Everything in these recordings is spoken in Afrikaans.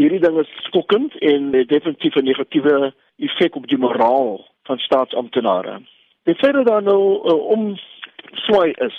hierdie ding is skokkend en definitief 'n negatiewe effek op die moraal van staatsamptenare. Die feit dat daar nou uh, om swaai is,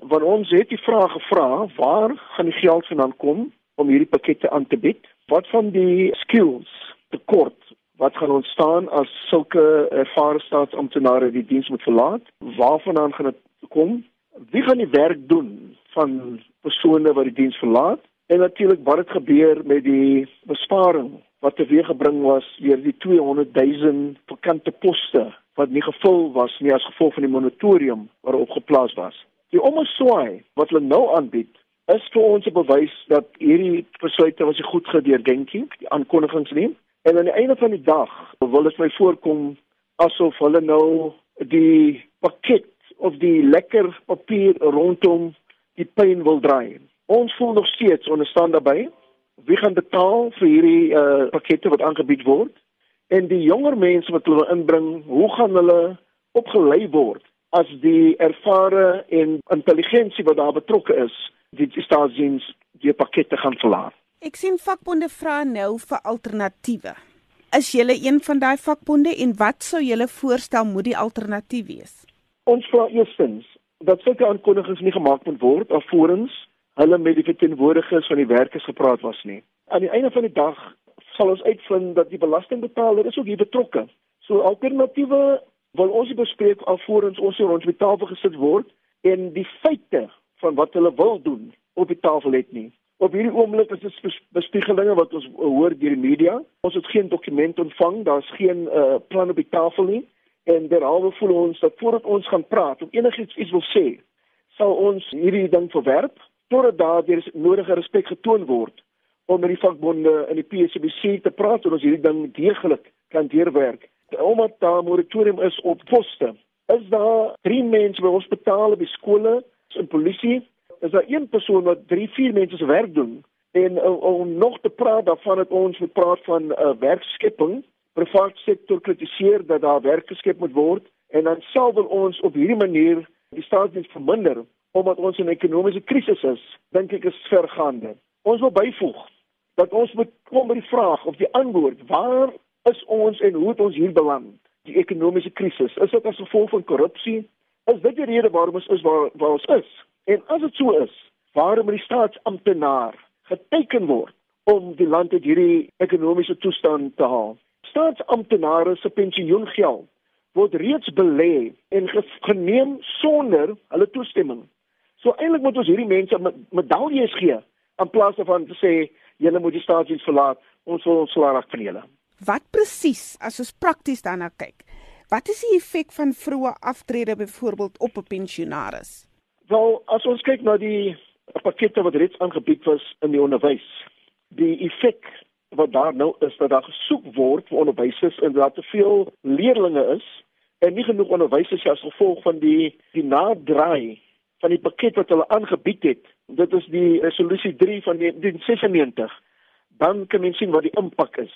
want ons het die vraag gevra, waar gaan die geld vandaan kom om hierdie pakkette aan te bied? Wat van die skills tekort wat gaan ontstaan as sulke ervare staatsamptenare die diens moet verlaat? Waarvandaan gaan dit kom? Wie gaan die werk doen van persone wat die diens verlaat? En natuurlik wat het gebeur met die besparing wat teweeggebring was deur die 200 000 vakante poste wat nie gevul was nie as gevolg van die moratorium waarop geplaas was. Die omswaai wat hulle nou aanbied is vir ons 'n bewys dat hierdie besluite was goed gedeurdenk, die aankondigings nie. En aan die einde van die dag wil dit my voorkom asof hulle nou die pakket of die lekker papier rondom die pyn wil draai. Ons voel nog steeds onderstaan daarbey. Wie gaan betaal vir hierdie uh pakkette wat aangebied word? En die jonger mense wat hulle inbring, hoe gaan hulle opgelei word as die ervare en intelligensie wat daar betrokke is, die staatsdiens die pakkette gaan verlaat? Ek sien vakbonde vra nou vir alternatiewe. Is julle een van daai vakbonde en wat sou julle voorstel moet die alternatief wees? Ons vra eerstens dat sulke aankondigings nie gemaak moet word alvorens hulle met die verteenwoordigers van die werkers gepraat was nie. Aan die einde van die dag sal ons uitvind dat die belastingbetaler is ook hier betrokke. So alternatiewe wil ons bespreek alvorens ons hier rond die tafel gesit word en die feite van wat hulle wil doen op die tafel het nie. Op hierdie oomblik is dit bespiegelinge wat ons hoor deur die media. Ons het geen dokument ontvang, daar's geen uh, plan op die tafel nie en derhalwe voel ons dat voordat ons gaan praat of enigiets iets wil sê, sal ons hierdie ding verwerp totdat daar weer nodige respek getoon word om met die vakbonde in die PSBC te praat oor ons hierdie ding deeglik kan deurwerk. Omdat daar 'n moratorium is op poste, is daar drie mense by hospitale, by skole, in polisie, is daar een persoon wat drie, vier mense se werk doen. En uh, om nog te praat daarvan dat ons moet praat van 'n uh, werkskepping, privaat sektor kritiseer dat daar werk geskep moet word en dan sal ons op hierdie manier die staatsdiens verminder omdat ons in 'n ekonomiese krisis is, dink ek is vergaande. Ons wil byvoeg dat ons moet kom by die vraag of die antwoord, waar is ons en hoe het ons hier beland? Die ekonomiese krisis, is dit as gevolg van korrupsie? Is dit die rede waarom ons is waar waar ons is? En as dit so is, waarom moet die staatsamptenaar geteken word om die land uit hierdie ekonomiese toestand te haal? Staatsamptenare se pensioengeld word reeds belê en geneem sonder hulle toestemming. So eintlik moet ons hierdie mense medaljes gee in plaas daarvan te sê julle moet die staatsdiens verlaat, ons wil ons salaris van julle. Wat presies as ons prakties daarna kyk? Wat is die effek van vroeë aftrede byvoorbeeld op 'n pensionaris? Wel, as ons kyk na die pakkette wat reeds aangebied was in die onderwys, die effek wat daar nou is dat daar gesoek word vir onderwysers en dat te veel leerders is en nie genoeg onderwysers as gevolg van die die naderdraai van die pakket wat hulle aangebied het, dit is die resolusie 3 van 1996, dan kan mens sien wat die impak is.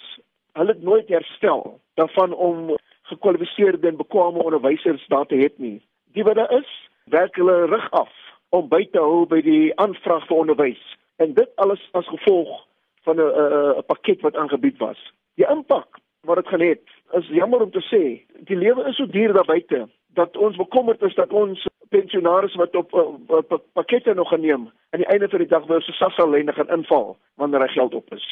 Hulle het nooit herstel daarvan om gekwalifiseerde en bekwame onderwysers daar te hê nie. Die wat daar is, werk hulle rug af om by te hou by die aanvraag vir onderwys. En dit alles as gevolg van 'n 'n pakket wat aangebied was. Die impak wat dit gaan hê, is jammer om te sê, die lewe is so duur daar buite dat ons bekommerd is dat ons pensionaars wat op, op, op, op pakkette nog geneem aan die einde van die dag wou se sassa lêne gaan inval wanneer hy geld op is.